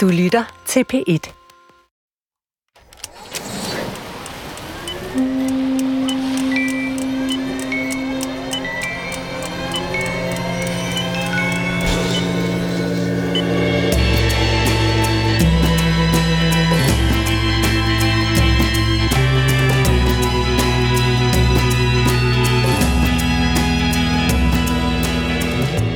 Du lytter til P1.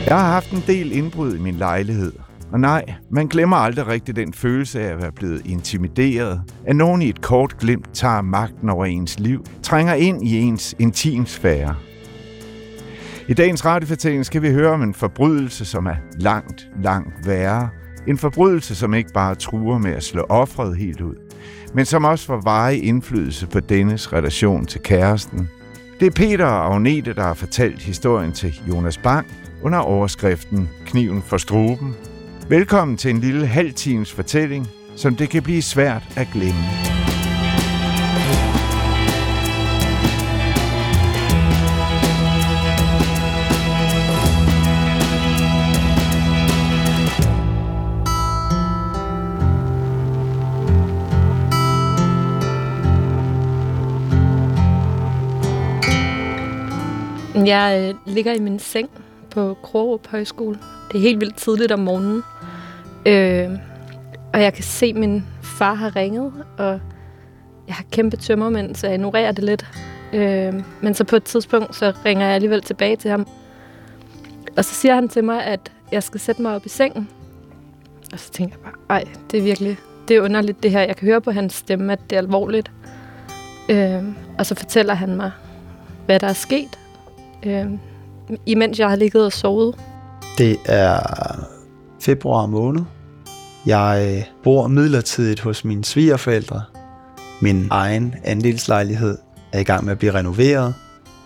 Jeg har haft en del indbrud i min lejlighed. Og nej, man glemmer aldrig rigtig den følelse af at være blevet intimideret, at nogen i et kort glimt tager magten over ens liv, trænger ind i ens intimsfære. I dagens radiofortælling skal vi høre om en forbrydelse, som er langt, langt værre. En forbrydelse, som ikke bare truer med at slå offret helt ud, men som også får varig indflydelse på dennes relation til kæresten. Det er Peter og Agnete, der har fortalt historien til Jonas Bang under overskriften Kniven for struben. Velkommen til en lille halv times fortælling, som det kan blive svært at glemme. Jeg øh, ligger i min seng på Krogerup Højskole. Det er helt vildt tidligt om morgenen. Øh, og jeg kan se, at min far har ringet, og jeg har kæmpe tømmermænd, så jeg ignorerer det lidt. Øh, men så på et tidspunkt, så ringer jeg alligevel tilbage til ham. Og så siger han til mig, at jeg skal sætte mig op i sengen. Og så tænker jeg bare, ej, det er virkelig, det er underligt det her. Jeg kan høre på hans stemme, at det er alvorligt. Øh, og så fortæller han mig, hvad der er sket, øh, imens jeg har ligget og sovet. Det er februar måned. Jeg øh, bor midlertidigt hos mine svigerforældre. Min egen andelslejlighed er i gang med at blive renoveret,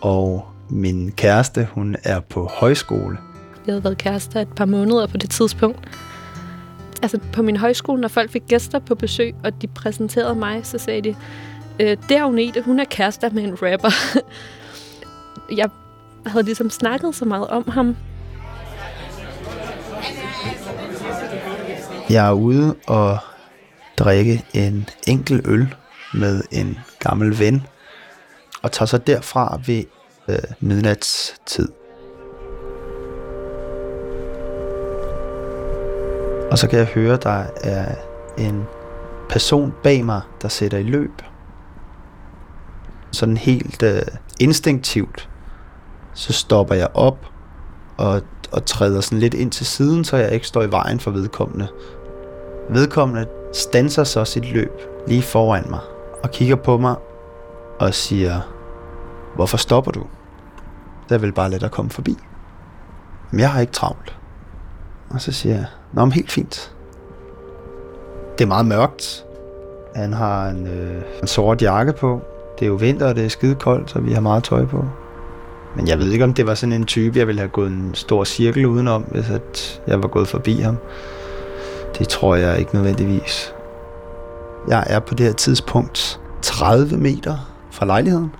og min kæreste, hun er på højskole. Vi havde været kærester et par måneder på det tidspunkt. Altså på min højskole, når folk fik gæster på besøg, og de præsenterede mig, så sagde de, øh, det er Agnete, hun er kærester med en rapper. jeg havde ligesom snakket så meget om ham. Jeg er ude og drikke en enkel øl med en gammel ven, og tager så derfra ved øh, midnatstid. Og så kan jeg høre, der er en person bag mig, der sætter i løb. Sådan helt øh, instinktivt, så stopper jeg op og, og træder sådan lidt ind til siden, så jeg ikke står i vejen for vedkommende. Vedkommende stanser så sit løb lige foran mig og kigger på mig og siger, hvorfor stopper du? Jeg vil bare let at komme forbi. Men jeg har ikke travlt. Og så siger jeg, nå, men helt fint. Det er meget mørkt. Han har en, øh, en sort jakke på. Det er jo vinter, og det er skide koldt, så vi har meget tøj på. Men jeg ved ikke, om det var sådan en type, jeg ville have gået en stor cirkel udenom, hvis at jeg var gået forbi ham. Det tror jeg ikke nødvendigvis. Jeg er på det her tidspunkt 30 meter fra lejligheden.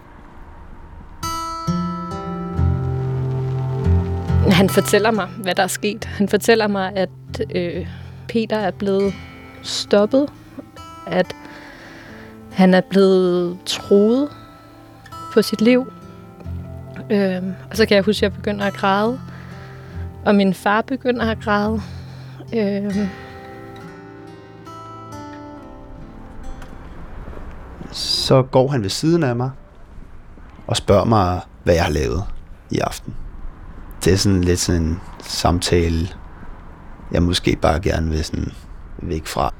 Han fortæller mig, hvad der er sket. Han fortæller mig, at øh, Peter er blevet stoppet. At han er blevet troet på sit liv. Øh, og så kan jeg huske, at jeg begynder at græde. Og min far begynder at græde. Øh, Så går han ved siden af mig og spørger mig, hvad jeg har lavet i aften. Det er sådan lidt sådan en samtale, jeg måske bare gerne vil sådan væk fra.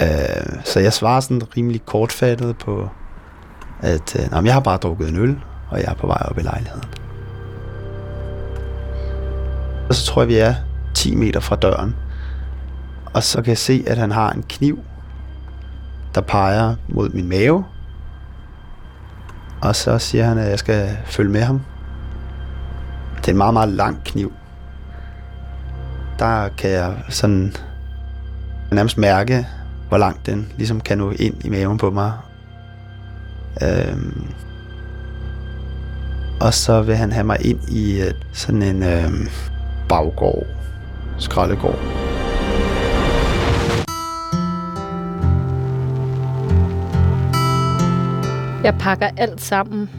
Øh, så jeg svarer sådan rimelig kortfattet på, at øh, nej, jeg har bare drukket en øl, og jeg er på vej op i lejligheden. Og så tror jeg, vi er 10 meter fra døren. Og så kan jeg se, at han har en kniv, der peger mod min mave. Og så siger han, at jeg skal følge med ham. Det er en meget, meget lang kniv. Der kan jeg sådan nærmest mærke, hvor langt den ligesom kan nå ind i maven på mig. Øhm, og så vil han have mig ind i sådan en øhm, baggård, skraldegård. Jeg pakker alt sammen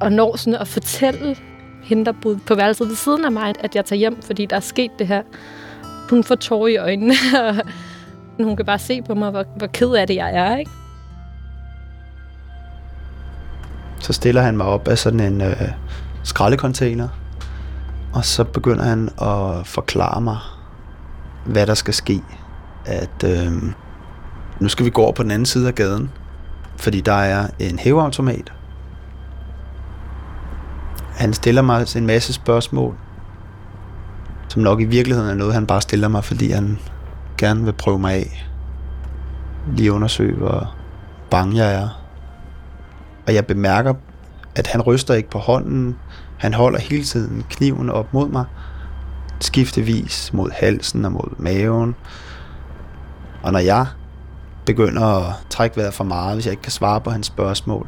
og når sådan at fortælle hende, der boede på værelset ved siden af mig, at jeg tager hjem, fordi der er sket det her. Hun får tårer i øjnene, og hun kan bare se på mig, hvor, hvor ked af det jeg er, ikke? Så stiller han mig op af sådan en øh, skraldecontainer, og så begynder han at forklare mig, hvad der skal ske. At øh, nu skal vi gå over på den anden side af gaden, fordi der er en hæveautomat. Han stiller mig en masse spørgsmål, som nok i virkeligheden er noget, han bare stiller mig, fordi han gerne vil prøve mig af. Lige undersøge, hvor bange jeg er. Og jeg bemærker, at han ryster ikke på hånden. Han holder hele tiden kniven op mod mig. Skiftevis mod halsen og mod maven. Og når jeg begynder at trække vejret for meget, hvis jeg ikke kan svare på hans spørgsmål,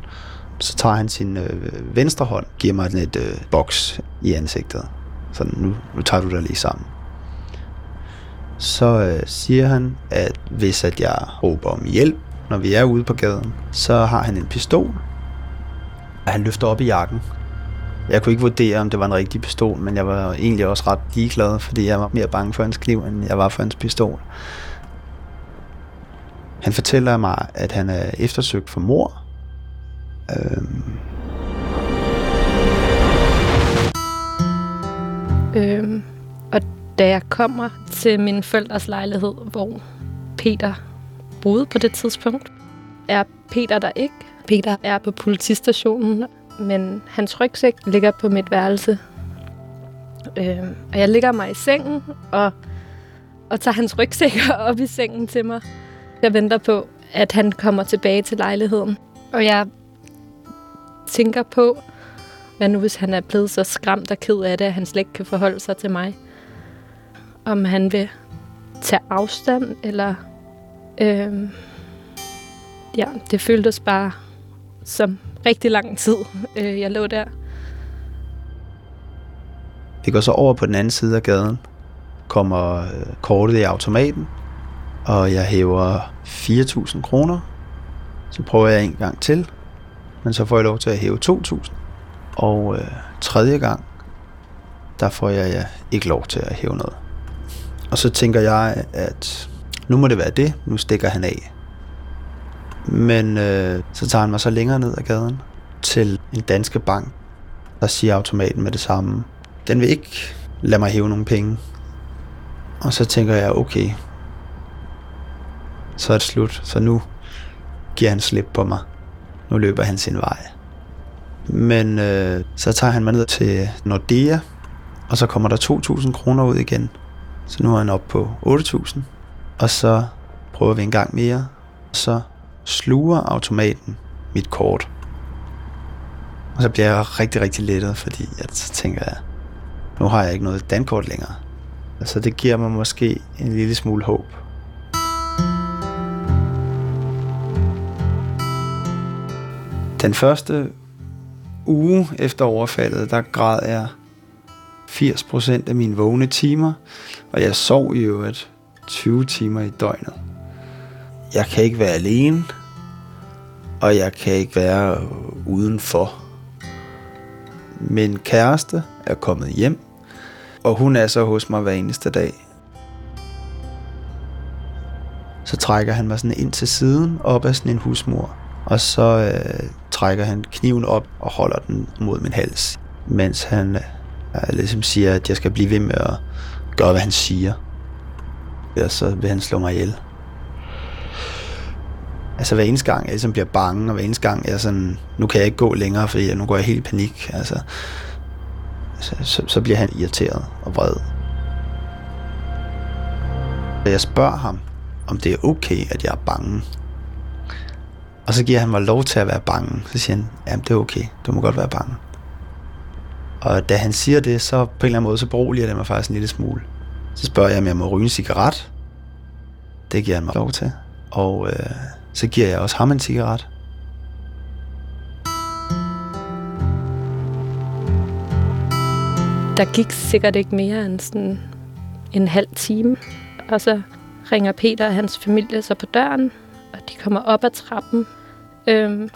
så tager han sin øh, venstre hånd, giver mig et øh, boks i ansigtet. Så nu, nu tager du dig lige sammen. Så øh, siger han, at hvis at jeg råber om hjælp, når vi er ude på gaden, så har han en pistol, og han løfter op i jakken. Jeg kunne ikke vurdere, om det var en rigtig pistol, men jeg var egentlig også ret ligeglad, fordi jeg var mere bange for hans kniv, end jeg var for hans pistol. Han fortæller mig, at han er eftersøgt for mor. Øhm. Øhm, og da jeg kommer til min forældres lejlighed, hvor Peter boede på det tidspunkt, er Peter der ikke. Peter er på politistationen, men hans rygsæk ligger på mit værelse. Øhm, og jeg ligger mig i sengen og, og tager hans rygsæk op i sengen til mig. Jeg venter på, at han kommer tilbage til lejligheden. Og jeg tænker på, hvad nu hvis han er blevet så skræmt og ked af det, at han slet ikke kan forholde sig til mig. Om han vil tage afstand, eller... Øh, ja, det føltes bare som rigtig lang tid, øh, jeg lå der. Vi går så over på den anden side af gaden, kommer øh, kortet i automaten, og jeg hæver 4.000 kroner. Så prøver jeg en gang til, men så får jeg lov til at hæve 2.000. Og øh, tredje gang, der får jeg ja, ikke lov til at hæve noget. Og så tænker jeg, at nu må det være det, nu stikker han af. Men øh, så tager han mig så længere ned ad gaden til en danske bank, der siger automaten med det samme. Den vil ikke lade mig hæve nogen penge. Og så tænker jeg, okay, så er det slut. Så nu giver han slip på mig. Nu løber han sin vej. Men øh, så tager han mig ned til Nordea, og så kommer der 2.000 kroner ud igen. Så nu er han oppe på 8.000. Og så prøver vi en gang mere, så sluger automaten mit kort. Og så bliver jeg rigtig, rigtig lettet, fordi at så tænker jeg, nu har jeg ikke noget dankort længere. Så det giver mig måske en lille smule håb. Den første uge efter overfaldet, der græd jeg 80% af mine vågne timer, og jeg sov i øvrigt 20 timer i døgnet. Jeg kan ikke være alene, og jeg kan ikke være udenfor. Min kæreste er kommet hjem, og hun er så hos mig hver eneste dag. Så trækker han mig sådan ind til siden op ad sådan en husmor, og så øh, trækker han kniven op og holder den mod min hals, mens han øh, ligesom siger, at jeg skal blive ved med at gøre, hvad han siger. Og så vil han slå mig ihjel. Altså hver eneste gang, jeg ligesom bliver bange, og hver eneste gang, jeg sådan, nu kan jeg ikke gå længere, fordi nu går jeg helt i panik. Altså, så, så, så bliver han irriteret og vred. Jeg spørger ham, om det er okay, at jeg er bange. Og så giver han mig lov til at være bange. Så siger han, jamen det er okay, du må godt være bange. Og da han siger det, så på en eller anden måde, så beroliger det mig faktisk en lille smule. Så spørger jeg, om jeg må ryge en cigaret. Det giver han mig lov til. Og øh, så giver jeg også ham en cigaret. Der gik sikkert ikke mere end sådan en halv time. Og så ringer Peter og hans familie så på døren, og de kommer op ad trappen. Øhm,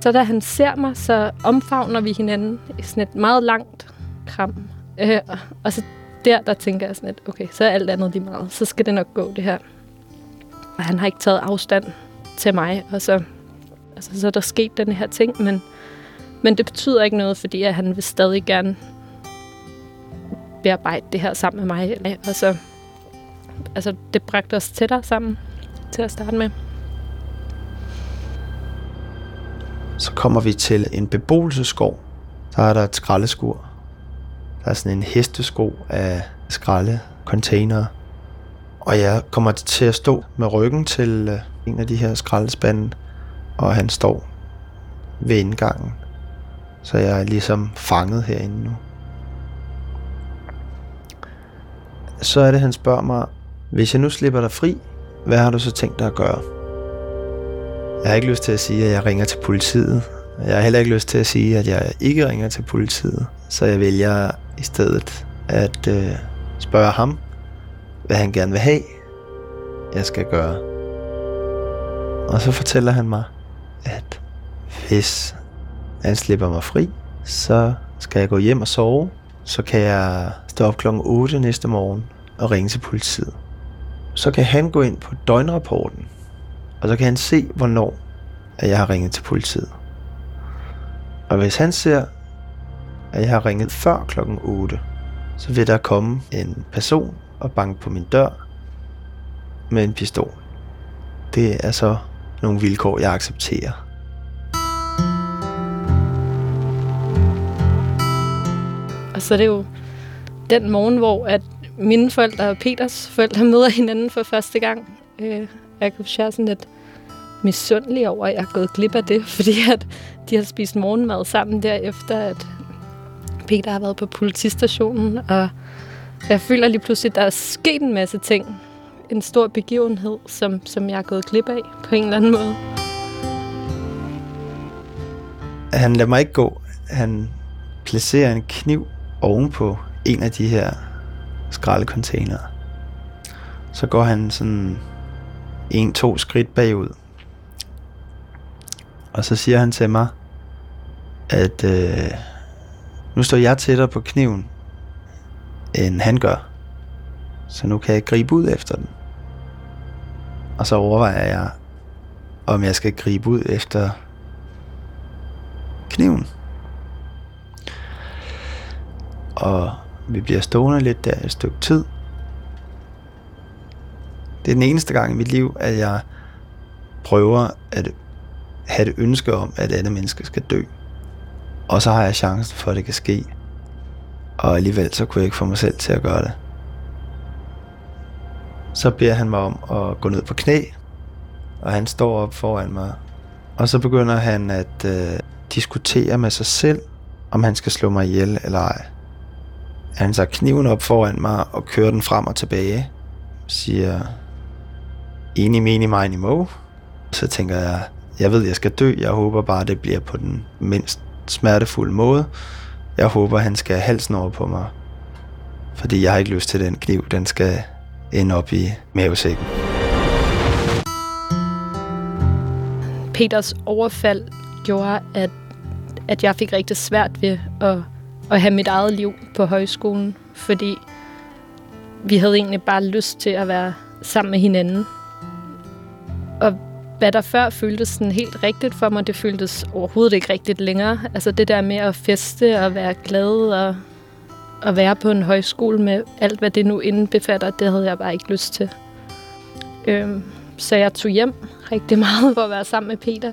Så da han ser mig, så omfavner vi hinanden i sådan et meget langt kram. Øh, og så der, der tænker jeg sådan lidt, okay, så er alt andet lige meget. Så skal det nok gå, det her. Og han har ikke taget afstand til mig, og så, altså, så er der sket den her ting, men, men det betyder ikke noget, fordi at han vil stadig gerne bearbejde det her sammen med mig. Og så, altså, det bragte os tættere sammen til at starte med. Så kommer vi til en beboelseskov. Der er der et skraldeskur. Der er sådan en hestesko af skraldecontainere. Og jeg kommer til at stå med ryggen til øh, en af de her skraldespande, og han står ved indgangen. Så jeg er ligesom fanget herinde nu. Så er det, han spørger mig, hvis jeg nu slipper dig fri, hvad har du så tænkt dig at gøre? Jeg har ikke lyst til at sige, at jeg ringer til politiet. Jeg har heller ikke lyst til at sige, at jeg ikke ringer til politiet. Så jeg vælger i stedet at øh, spørge ham, hvad han gerne vil have, jeg skal gøre. Og så fortæller han mig, at hvis han slipper mig fri, så skal jeg gå hjem og sove. Så kan jeg stå op klokken 8 næste morgen og ringe til politiet. Så kan han gå ind på døgnrapporten, og så kan han se, hvornår at jeg har ringet til politiet. Og hvis han ser, at jeg har ringet før klokken 8, så vil der komme en person og banke på min dør med en pistol. Det er så nogle vilkår, jeg accepterer. Og så er det jo den morgen, hvor at mine forældre og Peters forældre møder hinanden for første gang. Øh, jeg kan sådan lidt misundelig over, at jeg er gået glip af det, fordi at de har spist morgenmad sammen derefter, at Peter har været på politistationen, og jeg føler lige pludselig, at der er sket en masse ting. En stor begivenhed, som, som jeg er gået glip af på en eller anden måde. Han lader mig ikke gå. Han placerer en kniv ovenpå en af de her skraldecontainere. Så går han sådan en-to skridt bagud. Og så siger han til mig, at øh, nu står jeg tættere på kniven, end han gør. Så nu kan jeg gribe ud efter den. Og så overvejer jeg, om jeg skal gribe ud efter kniven. Og vi bliver stående lidt der et stykke tid. Det er den eneste gang i mit liv, at jeg prøver at have et ønske om, at alle mennesker skal dø. Og så har jeg chancen for, at det kan ske. Og alligevel så kunne jeg ikke få mig selv til at gøre det. Så beder han mig om at gå ned på knæ, og han står op foran mig. Og så begynder han at øh, diskutere med sig selv, om han skal slå mig ihjel eller ej. Han tager kniven op foran mig og kører den frem og tilbage. Siger, enig, menig, mini, mo. Så tænker jeg, jeg ved, jeg skal dø. Jeg håber bare, det bliver på den mindst smertefulde måde. Jeg håber, han skal have halsen over på mig. Fordi jeg har ikke lyst til den kniv. Den skal ende op i mavesækken. Peters overfald gjorde, at, at jeg fik rigtig svært ved at, at have mit eget liv på højskolen, fordi vi havde egentlig bare lyst til at være sammen med hinanden. Og hvad der før føltes sådan helt rigtigt for mig, det føltes overhovedet ikke rigtigt længere. Altså det der med at feste og være glad og at være på en højskole med alt, hvad det nu indbefatter, det havde jeg bare ikke lyst til. Øhm, så jeg tog hjem rigtig meget for at være sammen med Peter.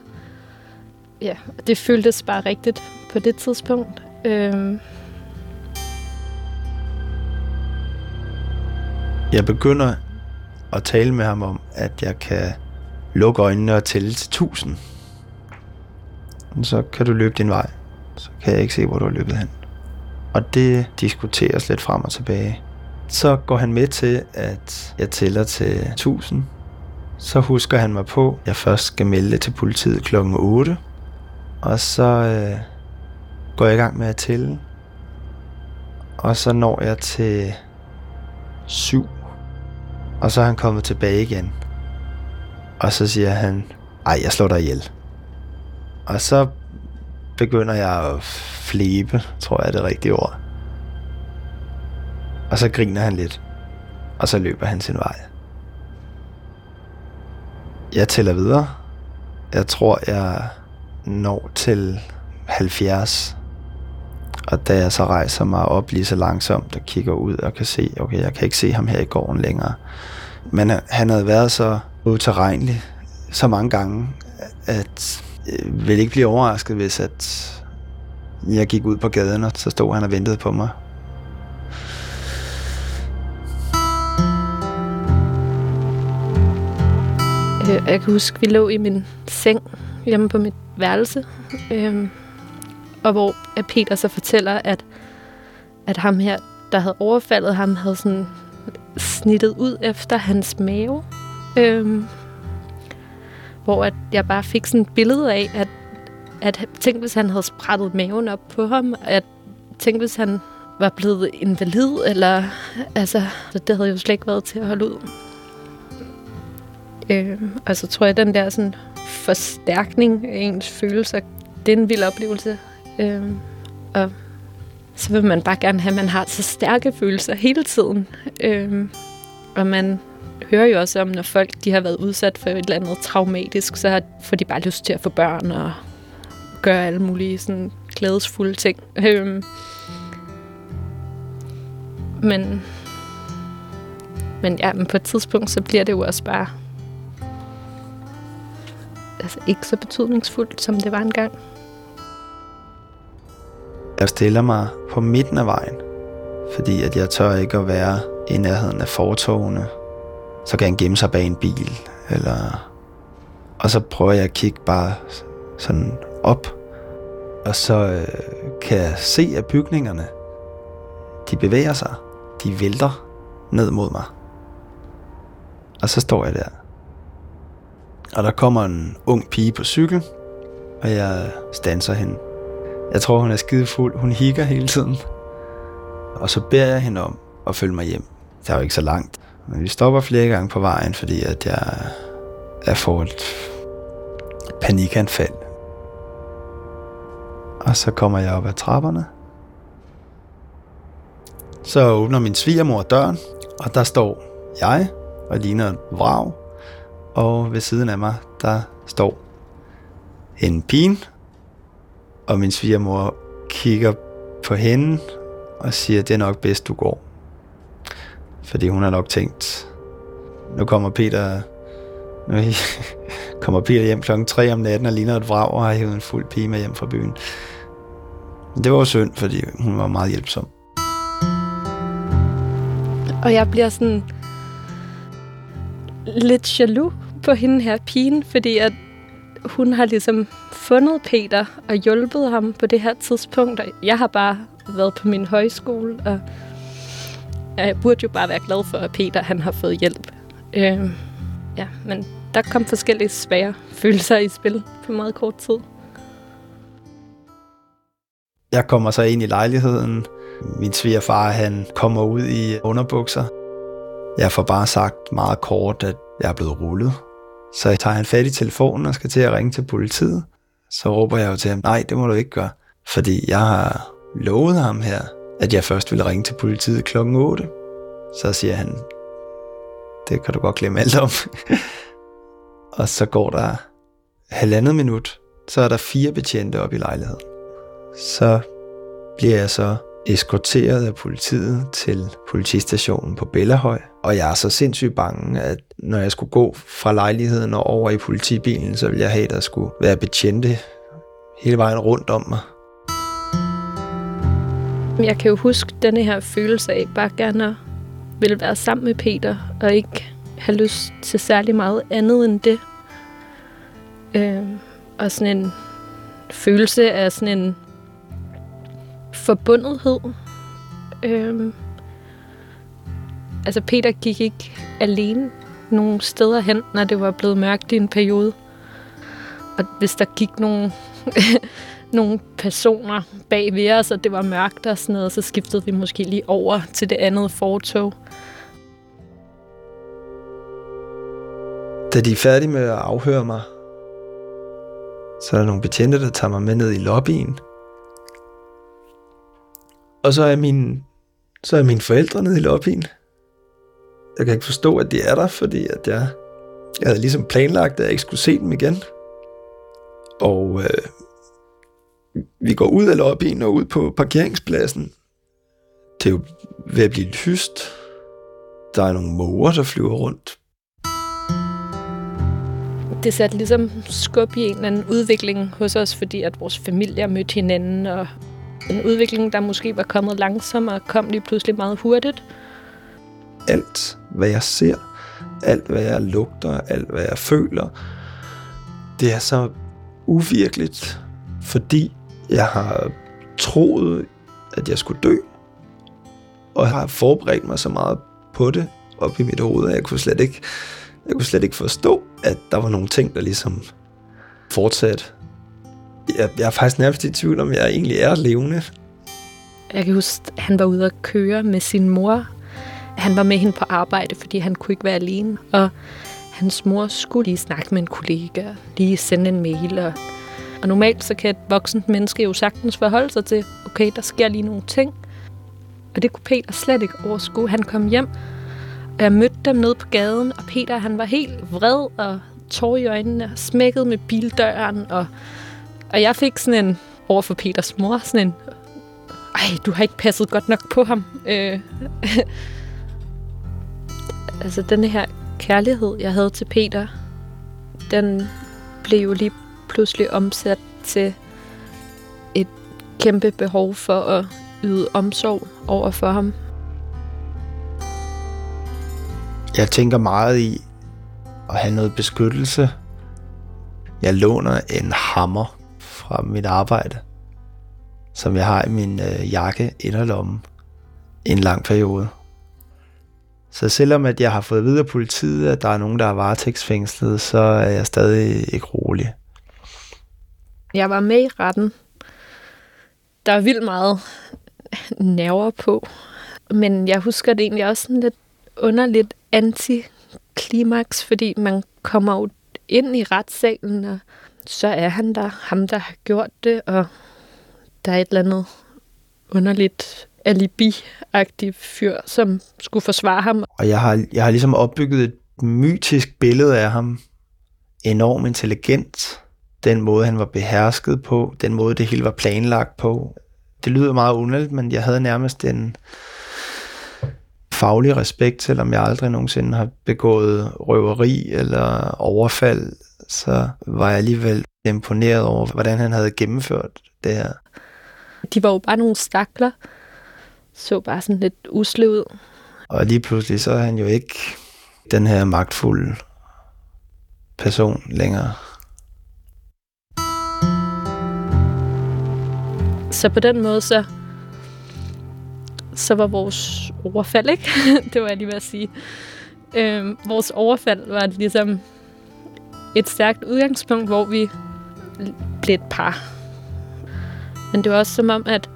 Ja, det føltes bare rigtigt på det tidspunkt. Øhm. Jeg begynder at tale med ham om, at jeg kan Luk øjnene og tælle til 1000. Så kan du løbe din vej. Så kan jeg ikke se, hvor du har løbet hen. Og det diskuteres lidt frem og tilbage. Så går han med til, at jeg tæller til 1000. Så husker han mig på, at jeg først skal melde til politiet klokken 8. Og så øh, går jeg i gang med at tælle. Og så når jeg til 7. Og så er han kommet tilbage igen. Og så siger han, ej, jeg slår dig ihjel. Og så begynder jeg at flæbe, tror jeg er det rigtige ord. Og så griner han lidt, og så løber han sin vej. Jeg tæller videre. Jeg tror, jeg når til 70. Og da jeg så rejser mig op lige så langsomt og kigger ud og kan se, okay, jeg kan ikke se ham her i gården længere. Men han havde været så uterrenelig så mange gange, at øh, jeg ville ikke blive overrasket, hvis at jeg gik ud på gaden, og så stod han og ventede på mig. Øh, jeg kan huske, vi lå i min seng hjemme på mit værelse, øhm, og hvor Peter så fortæller, at, at ham her, der havde overfaldet ham, havde sådan snittet ud efter hans mave. Øhm, hvor at jeg bare fik sådan et billede af, at, at tænk, hvis han havde sprættet maven op på ham, at tænk, hvis han var blevet invalid, eller altså, det havde jo slet ikke været til at holde ud. Øh, og så tror jeg, at den der sådan, forstærkning af ens følelser, det er en vild oplevelse. Øh, og så vil man bare gerne have, at man har så stærke følelser hele tiden. Øh, og man hører jo også om, når folk de har været udsat for et eller andet traumatisk, så får de bare lyst til at få børn og gøre alle mulige sådan glædesfulde ting. Øhm. men, men ja, men på et tidspunkt, så bliver det jo også bare altså ikke så betydningsfuldt, som det var engang. Jeg stiller mig på midten af vejen, fordi at jeg tør ikke at være i nærheden af fortogene. Så kan han gemme sig bag en bil, eller... Og så prøver jeg at kigge bare sådan op, og så øh, kan jeg se, at bygningerne, de bevæger sig. De vælter ned mod mig. Og så står jeg der. Og der kommer en ung pige på cykel, og jeg stanser hende. Jeg tror, hun er skidefuld. Hun hikker hele tiden. Og så beder jeg hende om at følge mig hjem. Det er jo ikke så langt. Men vi stopper flere gange på vejen, fordi at jeg er får et panikanfald. Og så kommer jeg op ad trapperne. Så åbner min svigermor døren, og der står jeg og ligner en vrag. Og ved siden af mig, der står en pige, og min svigermor kigger på hende og siger, det er nok bedst, du går. Fordi hun har nok tænkt, nu kommer Peter, nu kommer Peter hjem klokken 3 om natten og ligner et vrag og har hævet en fuld pige med hjem fra byen. Men det var jo synd, fordi hun var meget hjælpsom. Og jeg bliver sådan lidt jaloux på hende her pigen, fordi at hun har ligesom fundet Peter og hjulpet ham på det her tidspunkt. Og jeg har bare været på min højskole, og jeg burde jo bare være glad for, at Peter han har fået hjælp. Øh, ja, men der kom forskellige svære følelser i spil på meget kort tid. Jeg kommer så ind i lejligheden. Min svigerfar, han kommer ud i underbukser. Jeg får bare sagt meget kort, at jeg er blevet rullet. Så jeg tager han fat i telefonen og skal til at ringe til politiet. Så råber jeg jo til ham, nej, det må du ikke gøre. Fordi jeg har lovet ham her, at jeg først ville ringe til politiet klokken 8. Så siger han, det kan du godt glemme alt om. og så går der halvandet minut, så er der fire betjente op i lejligheden. Så bliver jeg så eskorteret af politiet til politistationen på Bellahøj. Og jeg er så sindssygt bange, at når jeg skulle gå fra lejligheden og over i politibilen, så ville jeg have, at der skulle være betjente hele vejen rundt om mig. Jeg kan jo huske denne her følelse af bare gerne at ville være sammen med Peter, og ikke have lyst til særlig meget andet end det. Øh, og sådan en følelse af sådan en forbundethed. Øh, altså Peter gik ikke alene nogen steder hen, når det var blevet mørkt i en periode. Og hvis der gik nogle, nogle personer bag ved os, og det var mørkt og sådan noget, så skiftede vi måske lige over til det andet fortog. Da de er færdige med at afhøre mig, Så er der nogle betjente, der tager mig med ned i lobbyen. Og så er min, så er mine forældre nede i lobbyen. Jeg kan ikke forstå, at de er der, fordi at jeg, jeg havde ligesom planlagt, at jeg ikke skulle se dem igen. Og øh, vi går ud af lobbyen og ud på parkeringspladsen. Det er jo ved at blive lyst. Der er nogle måger, der flyver rundt. Det satte ligesom skub i en eller anden udvikling hos os, fordi at vores familier mødte hinanden, og en udvikling, der måske var kommet langsommere, kom lige pludselig meget hurtigt. Alt, hvad jeg ser, alt, hvad jeg lugter, alt, hvad jeg føler, det er så uvirkeligt, fordi jeg har troet, at jeg skulle dø, og jeg har forberedt mig så meget på det op i mit hoved, at jeg kunne slet ikke, jeg kunne slet ikke forstå, at der var nogle ting, der ligesom fortsatte. Jeg, jeg er faktisk nærmest i tvivl om, jeg egentlig er levende. Jeg kan huske, at han var ude at køre med sin mor. Han var med hende på arbejde, fordi han kunne ikke være alene. Og hans mor skulle lige snakke med en kollega, lige sende en mail. Og, og normalt så kan et voksent menneske jo sagtens forholde sig til, okay, der sker lige nogle ting. Og det kunne Peter slet ikke overskue. Han kom hjem, og jeg mødte dem nede på gaden, og Peter han var helt vred og tår i øjnene, og smækket med bildøren, og, og jeg fik sådan en, over for Peters mor, sådan en, ej, du har ikke passet godt nok på ham. Øh, altså, den her kærlighed, jeg havde til Peter, den blev jo lige pludselig omsat til et kæmpe behov for at yde omsorg over for ham. Jeg tænker meget i at have noget beskyttelse. Jeg låner en hammer fra mit arbejde, som jeg har i min øh, jakke inderlomme i en lang periode. Så selvom at jeg har fået videre politiet, at der er nogen, der er varetægtsfængslet, så er jeg stadig ikke rolig. Jeg var med i retten. Der er vildt meget nerver på. Men jeg husker det egentlig også sådan lidt underligt antiklimaks, fordi man kommer jo ind i retssalen, og så er han der, ham der har gjort det, og der er et eller andet underligt alibi-agtig fyr, som skulle forsvare ham. Og jeg har, jeg har ligesom opbygget et mytisk billede af ham. Enormt intelligent. Den måde, han var behersket på. Den måde, det hele var planlagt på. Det lyder meget underligt, men jeg havde nærmest en faglig respekt, selvom jeg aldrig nogensinde har begået røveri eller overfald, så var jeg alligevel imponeret over, hvordan han havde gennemført det her. De var jo bare nogle stakler, så bare sådan lidt usle ud. Og lige pludselig så er han jo ikke den her magtfulde person længere. Så på den måde, så, så var vores overfald, ikke? det var jeg lige ved at sige. Øhm, vores overfald var ligesom et stærkt udgangspunkt, hvor vi blev et par. Men det var også som om, at,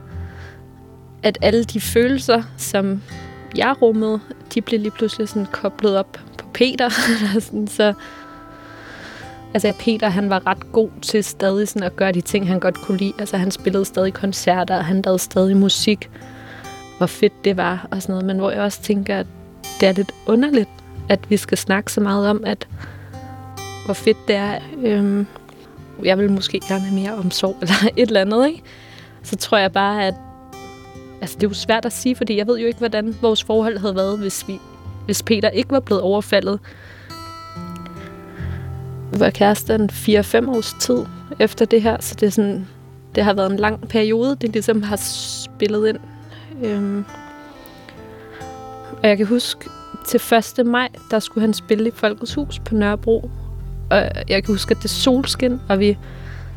at alle de følelser, som jeg rummede, de blev lige pludselig sådan koblet op på Peter. Eller sådan, så, altså Peter, han var ret god til stadig sådan at gøre de ting, han godt kunne lide. Altså han spillede stadig koncerter, og han lavede stadig musik. Hvor fedt det var og sådan noget. Men hvor jeg også tænker, at det er lidt underligt, at vi skal snakke så meget om, at hvor fedt det er. Øhm, jeg vil måske gerne have mere omsorg eller et eller andet, ikke? Så tror jeg bare, at altså, det er jo svært at sige, fordi jeg ved jo ikke, hvordan vores forhold havde været, hvis, vi, hvis Peter ikke var blevet overfaldet. Vi var kærester en 4-5 års tid efter det her, så det, er sådan, det har været en lang periode, det ligesom har spillet ind. Øhm, og jeg kan huske, til 1. maj, der skulle han spille i Folkets Hus på Nørrebro. Og jeg kan huske, at det er solskin, og vi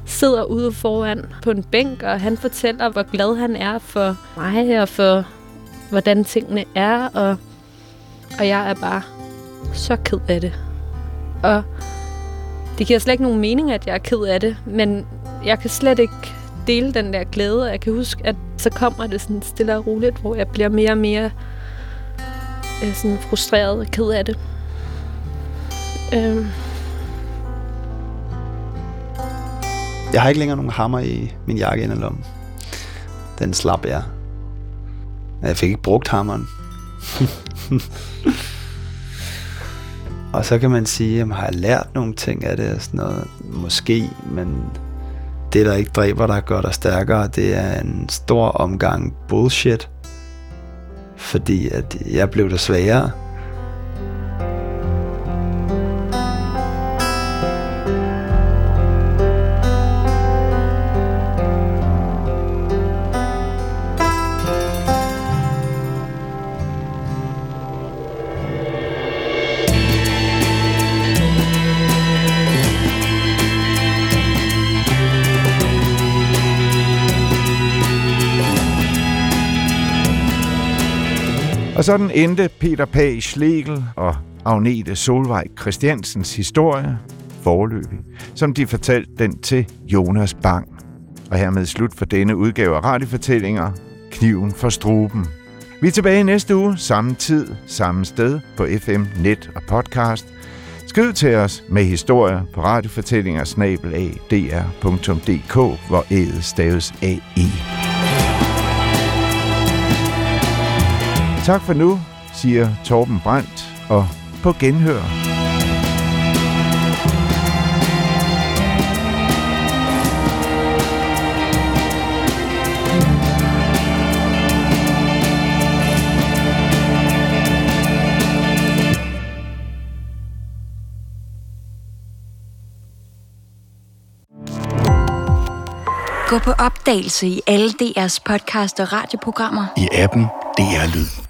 sidder ude foran på en bænk, og han fortæller, hvor glad han er for mig, og for hvordan tingene er, og, og jeg er bare så ked af det. Og det giver slet ikke nogen mening, at jeg er ked af det, men jeg kan slet ikke dele den der glæde, jeg kan huske, at så kommer det sådan stille og roligt, hvor jeg bliver mere og mere øh, sådan frustreret og ked af det. Øh. Jeg har ikke længere nogen hammer i min jakke ind lommen. Den slap jeg. Jeg fik ikke brugt hammeren. og så kan man sige, jamen, har jeg lært nogle ting af det? Og sådan noget? Måske, men det, der ikke dræber dig, gør dig stærkere. Det er en stor omgang bullshit. Fordi at jeg blev det sværere. Og sådan endte Peter Pag Schlegel og Agnete Solvej Christiansens historie forløbig, som de fortalte den til Jonas Bang. Og hermed slut for denne udgave af radiofortællinger, Kniven for struben. Vi er tilbage næste uge, samme tid, samme sted, på FM, net og podcast. Skriv til os med historier på radiofortællinger dr.dk, hvor ædet staves A-E. Tak for nu, siger Torben Brandt, og på genhør. Gå på opdagelse i alle DR's podcast og radioprogrammer. I appen DR Lyd.